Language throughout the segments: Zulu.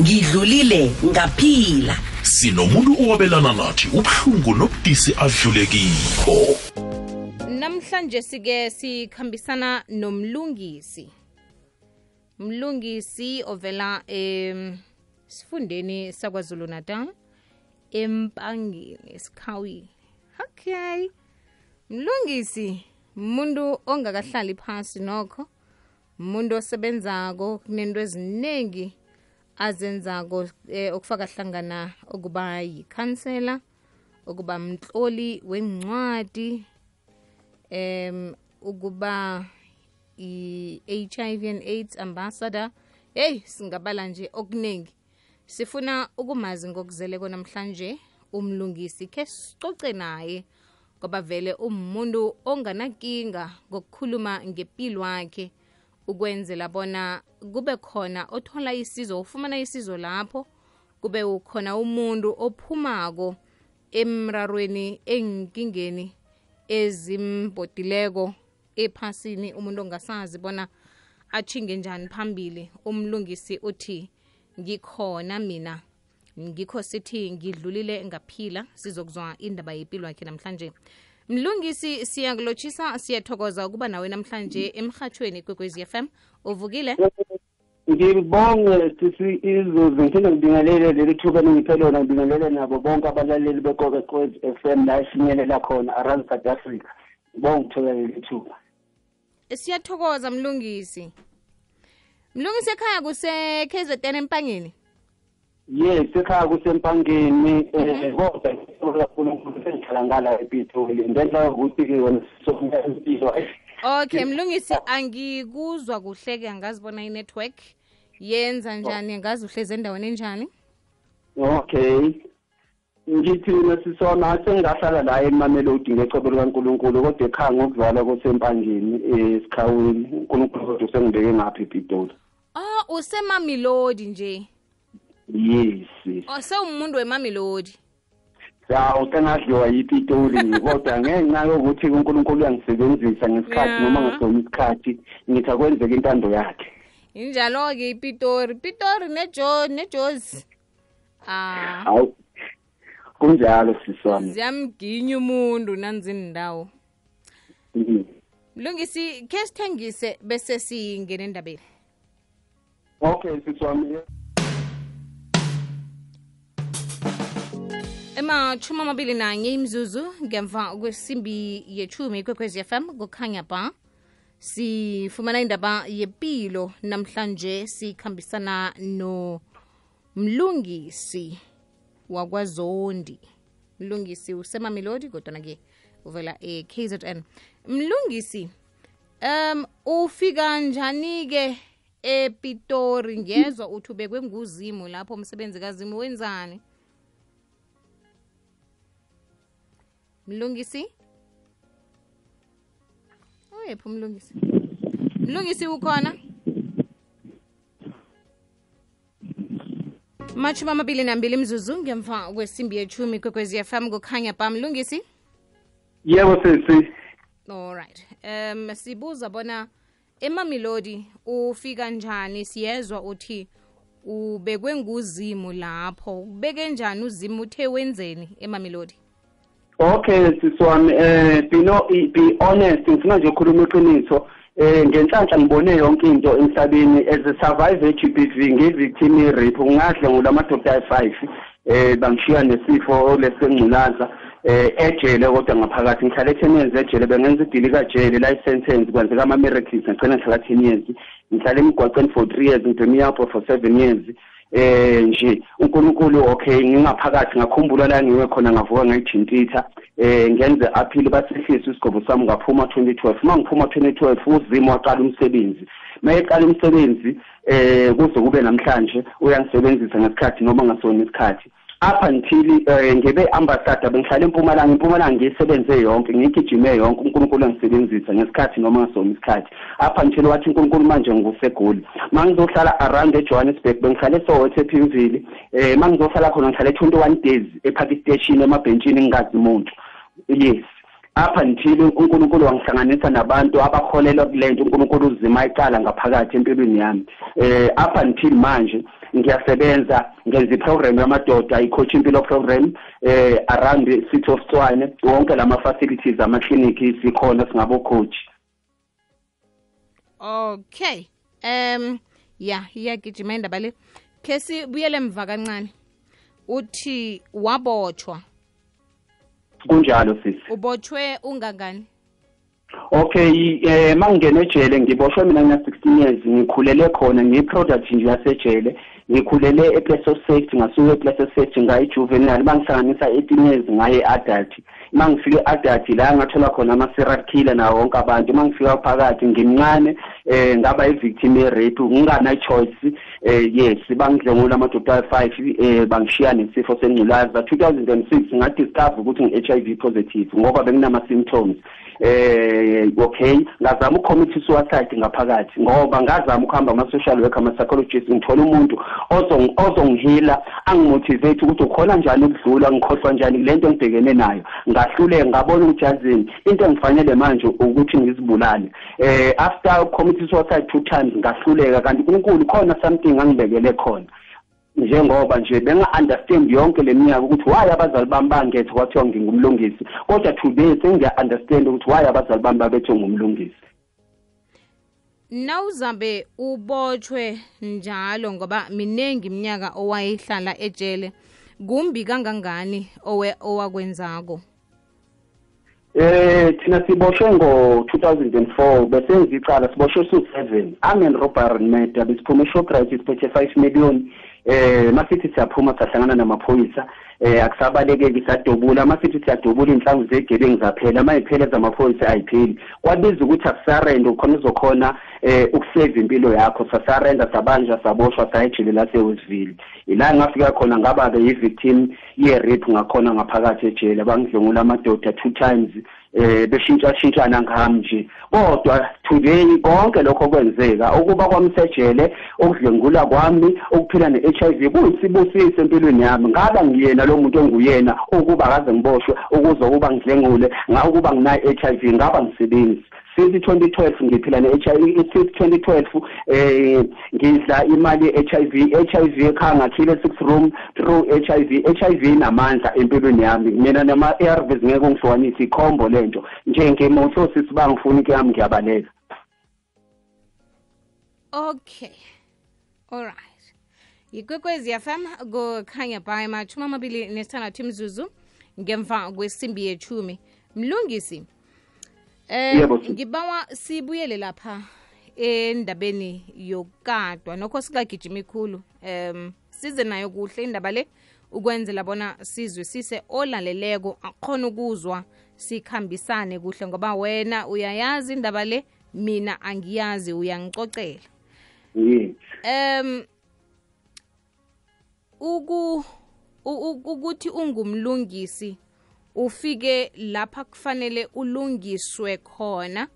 ngidlulile ngaphila. Sinomuntu owabelana nathi ubuhlungu nobudisi adlulekiko namhlanje sike sikhambisana nomlungisi. Mlungisi ovela em sifundeni sakwazulu natal empangeni esikhawini okay. Mlungisi umuntu ongakahlali phasi nokho umuntu osebenzako kunento eziningi. Azenzako eh, okufaka hlangana ukuba yikhansela ukuba mtloli wencwadi em ukuba i-HIV and AIDS ambassador. Hey singabala nje okuningi sifuna ukumazi ngokuzeleko namhlanje umlungisi ke sicoce naye ngoba vele umuntu onganakinga ngokukhuluma ngempilo wakhe ukwenzela bona kube khona othola isizo ufumana isizo lapho kube ukhona umuntu ophumako emrarweni enkingeni ezimbodileko ephasini. Umuntu ongasazi bona achinge njani phambili umlungisi uthi ngikhona mina ngikho sithi ngidlulile ngaphila sizokuzwa indaba yempilo yakhe namhlanje mlungisi siyakulotshisa siyathokoza ukuba nawe namhlanje emhathweni kwekwezi FM uvukile? Ngibonge sisi izuzu ngiphinde ngibingelele leli thuba engiphe lona ngibingelele nabo bonke abalaleli bekokekwezi f m la efinyelela khona around south africa. Ngibonge ngithola leli thuba. Siyathokoza mlungisi. Mlungisi ekhaya kuse-kzn empangeni yes ekhaya kusempangeni um kodwa kakhulunkulu sengihlala ngala epitoli. Ngenxa yokuthi-ke wona sokuya impilo okay mlungisi angikuzwa kuhle-ke angazibona i-network. Yenza njani? Angazi uhlezi endaweni enjani? Okay. Ngithi mina sisona sengahlala la emamelodi ngecebo likankulunkulu kodwa ekhaya ngokuzalwa kwesempangeni esikhawini unkulunkulu kodwa usengibeke ngapha epitoli. Oh usemamilodi nje. Yes. Oh wemamelodi yawu sengadliwa yipitoli kodwa ngenxa yokuthi unkulunkulu uyangisebenzisa ngesikhathi noma ngasona isikhathi ngithi akwenzeka intando yakhe. Injalo-ke ipitori. Pitori nejo nejozi. Ah. Hawu. Kunjalo sisi wami ziyamginya umuntu nanzini ndawo Mhm. mlungisi khe sithengise bese singene endabeni? Okay sisi wami ematshumi amabili nanye imzuzu ngemva kwesimbi yechumi kwekwezi fm kukhanya ba sifumana indaba yempilo namhlanje sikhambisana nomlungisi wakwazondi mlungisi usemamelodi kodwana-ke uvela e-kzn. Mlungisi um ufika njani-ke epitori? Ngezwa uthi ubekwe nguzimu lapho umsebenzi kazimu wenzani mlungisi uyephi umlungisi mlungisi ukhona mashumi amabili nambili mzuzu ngemva kwesimbi yechumi kwekwezi fm kukhanya ba mlungisi yebo sesi alright um sibuza bona emamilodi ufika njani? Siyezwa uthi ubekwe nguzimu lapho. Ubeke njani uzimu uthe wenzeni emamilodi okay sisiwami um eh, bino be honest ngifuna nje ukhuluma iqiniso. Um ngenhlanhla ngibone yonke into emhlabeni as a survivor e-g b v ngi-victim irip ngadle ngula madoda ayi-five um bangishiya nesifo lesengculaza um ejele kodwa ngaphakathi. Ngihlale e-ten years ejele bengenza idili kajele life sentence kwenzeka ama-miracles ngigcina ngihlala ten years ngihlale emigwaqeni for three years ngidemiyapo for seven years. Eh nje uNkulunkulu okay ngingaphakathi ngakhumbula la ngiwe khona ngavuka ngayijintitha eh ngenze appeal basehlisa isigqobo sami ngaphuma 2012 mangiphuma 2012 uzimo waqala umsebenzi. Mayeqala umsebenzi eh kuze kube namhlanje uyangisebenzisa ngesikhathi noma ngasona isikhathi. Up until eh, ngibe ambassador bengihlala empumalanga empumalanga ngiyisebenze yonke ngiyigijime yonke uNkulunkulu angisebenzisa ngesikhathi noma ngasona isikhathi. Up until wathi uNkulunkulu manje ngusegoli. Mangizohlala around eJohannesburg bengihlale eSoweto ePimville eh mangizohlala khona ngihlale 21 days ePark Station emabhentshini ngingazi umuntu yes. Up until uNkulunkulu wangihlanganisa nabantu abakholelwa kulento uNkulunkulu uzima iqala ngaphakathi empilweni yami. Eh up until manje ngiyasebenza ngenza iprogram yamadoda i-coach impilo program eh around the city of Tshwane. Wonke lama facilities ama-clinic sikhona singabo coach okay. Um ya iyagijima indaba le. Khe sibuyele emva kancane. Uthi wabotshwa. Kunjalo sisi ubotshwe ungangani? Okay eh mangingena ejele ngiboshwe mina ngina 16 years ngikhulele khona ngiyiproduct nje yasejele. ngikhulele eplaso safety ngasuka eplaso safety ngaye juvenile bangihlanganisa eighteen years ngaye adult. Uma ngifike adult la ngathola khona ama-serial killer nawo wonke abantu. Uma ngifika phakathi ngimncane um ngaba i-victim ye-rape ngingana-choice um eh, yes bangidlengula amadoda ayi-five um bangishiya nesifo sengculaza. Two thousand and six ngadiscover ukuthi ngi-h i v positive ngoba benginama-symptoms eh okay. Ngazama ukucommit suicide ngaphakathi ngoba ngazama ukuhamba ama social worker ama psychologist ngithola umuntu ozongihila angimotivate ukuthi ukhona njani ukudlula ngikhohlwa njani lento engibhekene nayo. Ngahluleka ngabona ukuthi yazini into engifanele manje ukuthi ngizibulale. Eh after commit suicide two times ngahluleka kanti uNkulunkulu khona something angibekele khona. Njengoba nje benga-understand yonke le minyaka ukuthi why abazali bami bangethe kwathiwa ngingumlungisi. Kodwa today sengiya-understand ukuthi why abazali bami babethe ngumlungisi. Nawuzabe ubotshwe njalo ngoba minengi iminyaka owayihlala ejele. Kumbi kangangani owe owakwenzako? Eh thina siboshwe ngo-2004 besenza icala siboshwe su-7 arm and robbery murder besiphume eshoprite siphethe 5 million. Eh masithi siyaphuma sahlangana namaphoyisa. Eh akusabalekeki sadobula masithi siyadubula inhlangu zegebengu zaphela. Mayiphela zamaphoyisa ayipheli. Kwabiza ukuthi akusarenda ukhona uzokhona eh ukusave impilo yakho. Sasarenda sabanja saboshwa sayejele lase-westville ila ngafika khona ngaba-ke yi-victim ye-rape ngakhona ngaphakathi ejele. Bangidlungula amadoda two times eh beshintshashintshana ngami nje kodwa today konke lokho kwenzeka ukuba kwamsejele ukudlengula kwami ukuphila ne-HIV kuyisibusiso empilweni yami. Ngaba ngiyena lo muntu onguyena ukuba akaze ngiboshwe ukuze ukuba ngidlengule ukuba nginayo-HIV ngaba ngisebenzi. Since 2012 ngiphila ne-HIV since 2012 eh ngidla imali ye-HIV HIV ekhaya ngakhile six room through HIV HIV inamandla empilweni yami. Mina nama ARVs ngeke ngihlukanise ikhombo lento. Nje ngemotho sisiba ngifuna into yami ngiyabaleka okay. Alright yikwekwezi fm kukhanya by mathumi amabili nesithandathu imzuzu ngemva kwesimbi yethumi mlungisi Eh ngibawa sibuyele lapha endabeni yokadwa. Nokho sikagijima ikhulu um size nayo kuhle indaba le ukwenzela bona sizwisise olaleleko akhona ukuzwa sikhambisane kuhle ngoba wena uyayazi indaba le mina angiyazi uyangicocela. Um em uku ukuthi ungumlungisi ufike lapha kufanele ulungiswe khona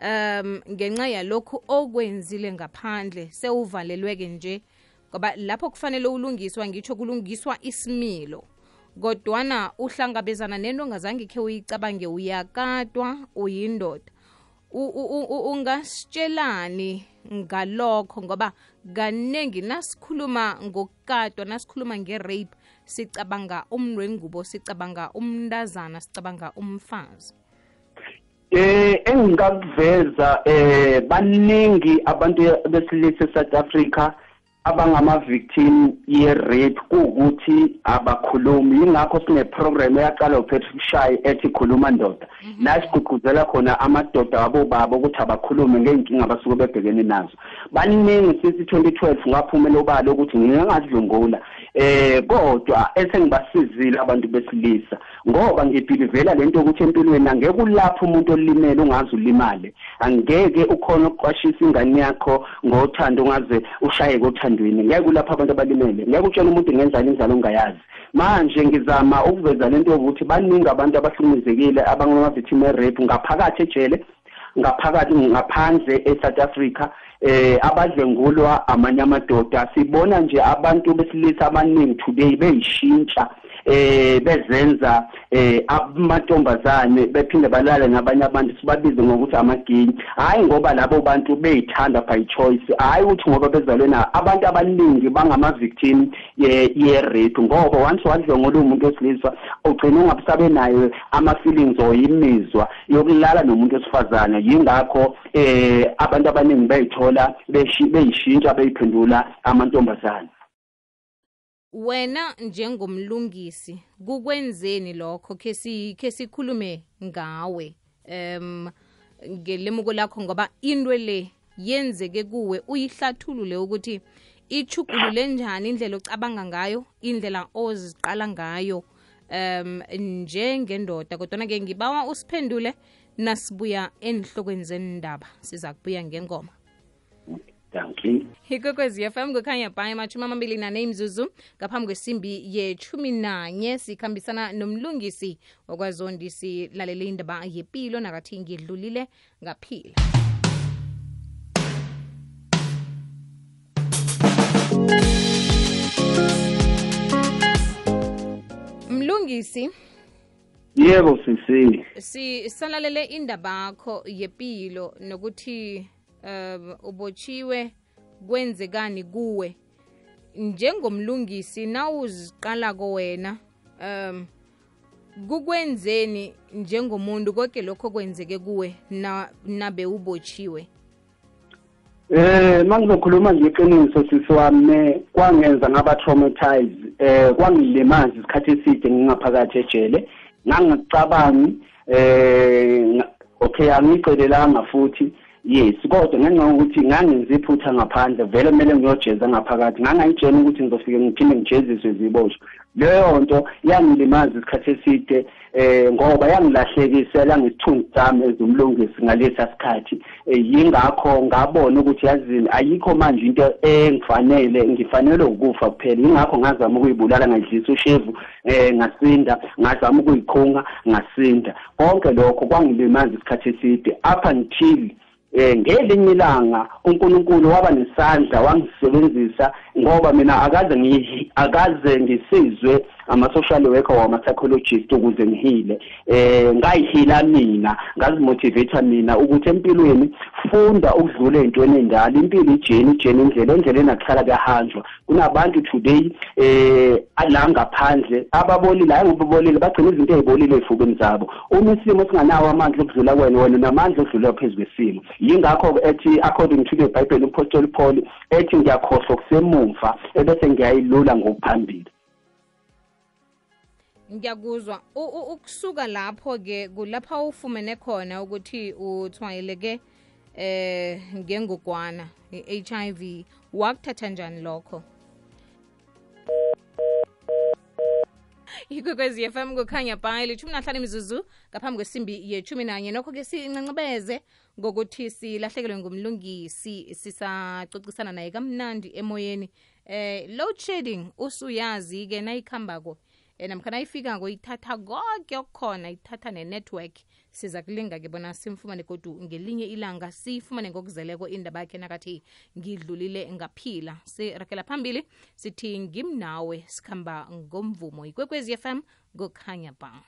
um ngenxa yalokhu okwenzile ngaphandle sewuvalelweke nje. Ngoba lapho kufanele ulungiswa ngitsho kulungiswa isimilo. Kodwana uhlangabezana nento ongazange khe uyicabange uyakatwa uyindoda. Ungasitshelani ngalokho ngoba kaningi nasikhuluma ngokukatwa nasikhuluma nge-rape sicabanga umndwengubo sicabanga umntazana sicabanga umfazi? Eh engingakuveza eh baningi abantu besilisa eSouth Africa abangama victim ye rape kuukuthi abakhulumi. Ingakho sine program eyaqala uPatrick Shay ethi khuluma ndoda. La sigqugquzela khona amadoda abobaba ukuthi abakhulume ngeenkinga abasuke bebhekene nazo. Baningi since 2012 ngaphumela obala ukuthi ngingadlungula eh kodwa esengibasizile abantu besilisa ngoba ngibhilivela lento ukuthi empilweni angeke ulapho umuntu olimele ungaze ulimale. Angeke ukhona ukuqwashisa ingane yakho ngothando ungaze ushaye kothandweni. Ngeke ulapho abantu abalimele. Ngeke utshele umuntu ngenzani inzalo ongayazi. Manje ngizama ukuveza lento yokuthi baningi abantu abahlukumezekile abangama-victim rape ngaphakathi ejele ngaphakathi ngaphandle eSouth Africa. Eh abadlengulwa amanye amadoda. Sibona nje abantu besilisa abaningi today beyishintsha eh bezenza eh amantombazane bephinde balale nabanye abantu. Sibabize ngokuthi amaginyi hayi ngoba labo bantu beyithanda by choice. Hayi ukuthi ngoba bezalwe na abantu abaningi bangama victim ye ye rape ngoba once wadlongola umuntu wesilisa ugcina ungabusabe nayo ama feelings or imizwa yokulala nomuntu wesifazane. Yingakho eh abantu abaningi beyithola beyishintsha beyiphendula amantombazane. Wena njengomlungisi kukwenzeni lokho ke si ke sikhulume ngawe? Em ngelemuko lakho ngoba into le yenzeke kuwe uyihlathulule ukuthi ichugulule njani indlela ocabanga ngayo indlela oziqala ngayo. Um njengendoda kodwa ke ngibawa usiphendule nasibuya enihlokweni zendaba siza kubuya ngengoma. Ikwekwezi fm kukhanya bhayi amashumi amabili nane imzuzu ngaphambi kwesimbi yethumi nanye. Sikhambisana nomlungisi wakwazondi silalele indaba yepilo nakathi ngidlulile ngaphila. Mlungisi. Yebo sisi si salalele indaba yakho yepilo nokuthi um ubotshiwe kwenzekani kuwe? Njengomlungisi nawuziqalako wena um kukwenzeni njengomuntu konke lokho kwenzeke kuwe na nabe ubotshiwe? Eh mangizokhuluma nje iqiniso sisi wami kwangenza ngaba traumatized eh kwangilimaza isikhathi eside ngingaphakathi ejele. Ngangicabangi eh okay angicelelanga futhi yes kodwa ngenxa yokuthi ngangenza iphutha ngaphandle vele kumele ngiyojeza ngaphakathi. Ngangayitshela ukuthi ngizofike ngiphinde ngijeziswe ziboshwe leyo nto yangilimaza isikhathi eside eh ngoba yangilahlekisela ngesithunzi sami ezumlungisi ngalesa sikhathi yingakho ngabona ukuthi yazini ayikho manje into engifanele ngifanele ukufa kuphela. Yingakho ngazama ukuyibulala ngayidlisa ushevu eh ngasinda ngazama ukuyikhunga ngasinda. Konke lokho kwangilimaza isikhathi eside. Up until eh ngelinye ilanga uNkulunkulu waba nesandla wangisebenzisa ngoba mina akaze ngi akaze ngisizwe ama social worker wama psychologist ukuze ngihile. Eh ngayihila mina ngazimotivate mina ukuthi empilweni funda ukudlula ezintweni endala impilo ijeni ijeni indlela indlela enakuhlala kuyahanjwa. Kunabantu today eh la ngaphandle ababolile hayi ngoba bolile bagcina izinto ezibolile ezifubeni zabo. Uma isimo singanawo amandla okudlula kwena wena namandla okudlula phezulu kwesimo. Yingakho ethi according to the bible umpostoli paul ethi ngiyakhohlwa kusemumva ebese ngiyayilula ngokuphambili. Ngiyakuzwa. Ukusuka lapho ke kulapha ufumene khona ukuthi uthwayeleke eh ngengogwana i-HIV wakuthatha njani lokho? Ikwekwezi FM kukhanya bhayi lithumi nahlanu imizuzu ngaphambi kwesimbi yechumi nanye. Nokho-ke sincancebeze ngokuthi silahlekelwe ngumlungisi sisacocisana naye kamnandi emoyeni. Eh load shedding usuyazi-ke nayikhambako um ifika ngoyithatha ithatha konke okukhona ithatha ne-network siza kulinga-ke bona simfumane godu ngelinye ilanga siyifumane ngokuzeleko indaba yakhe nakathi ngidlulile ngaphila. Sirakela phambili sithi ngimnawe sikhamba ngomvumo. Ikwekwezi fm ngokhanya ba